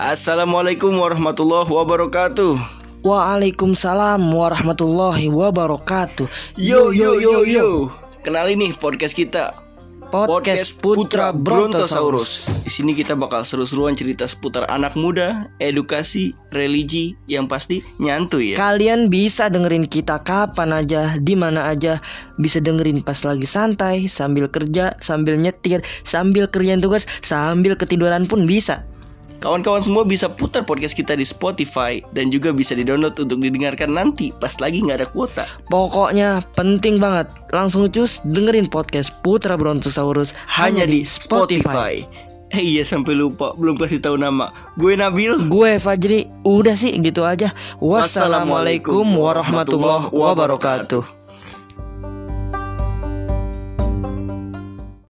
Assalamualaikum warahmatullahi wabarakatuh. Waalaikumsalam warahmatullahi wabarakatuh. Yo yo yo yo. Kenalin nih podcast kita. Podcast Putra Brontosaurus. Di sini kita bakal seru-seruan cerita seputar anak muda, edukasi, religi, yang pasti nyantuy ya. Kalian bisa dengerin kita kapan aja, di mana aja. Bisa dengerin pas lagi santai, sambil kerja, sambil nyetir, sambil kerjaan tugas, sambil ketiduran pun bisa. Kawan-kawan semua bisa putar podcast kita di Spotify dan juga bisa di-download untuk didengarkan nanti pas lagi nggak ada kuota. Pokoknya penting banget. Langsung cus dengerin podcast Putra Brontosaurus Hanya di Spotify. Eh iya sampai lupa belum kasih tahu nama. Gue Nabil. Gue Fajri, udah sih gitu aja. Wassalamualaikum warahmatullahi wabarakatuh.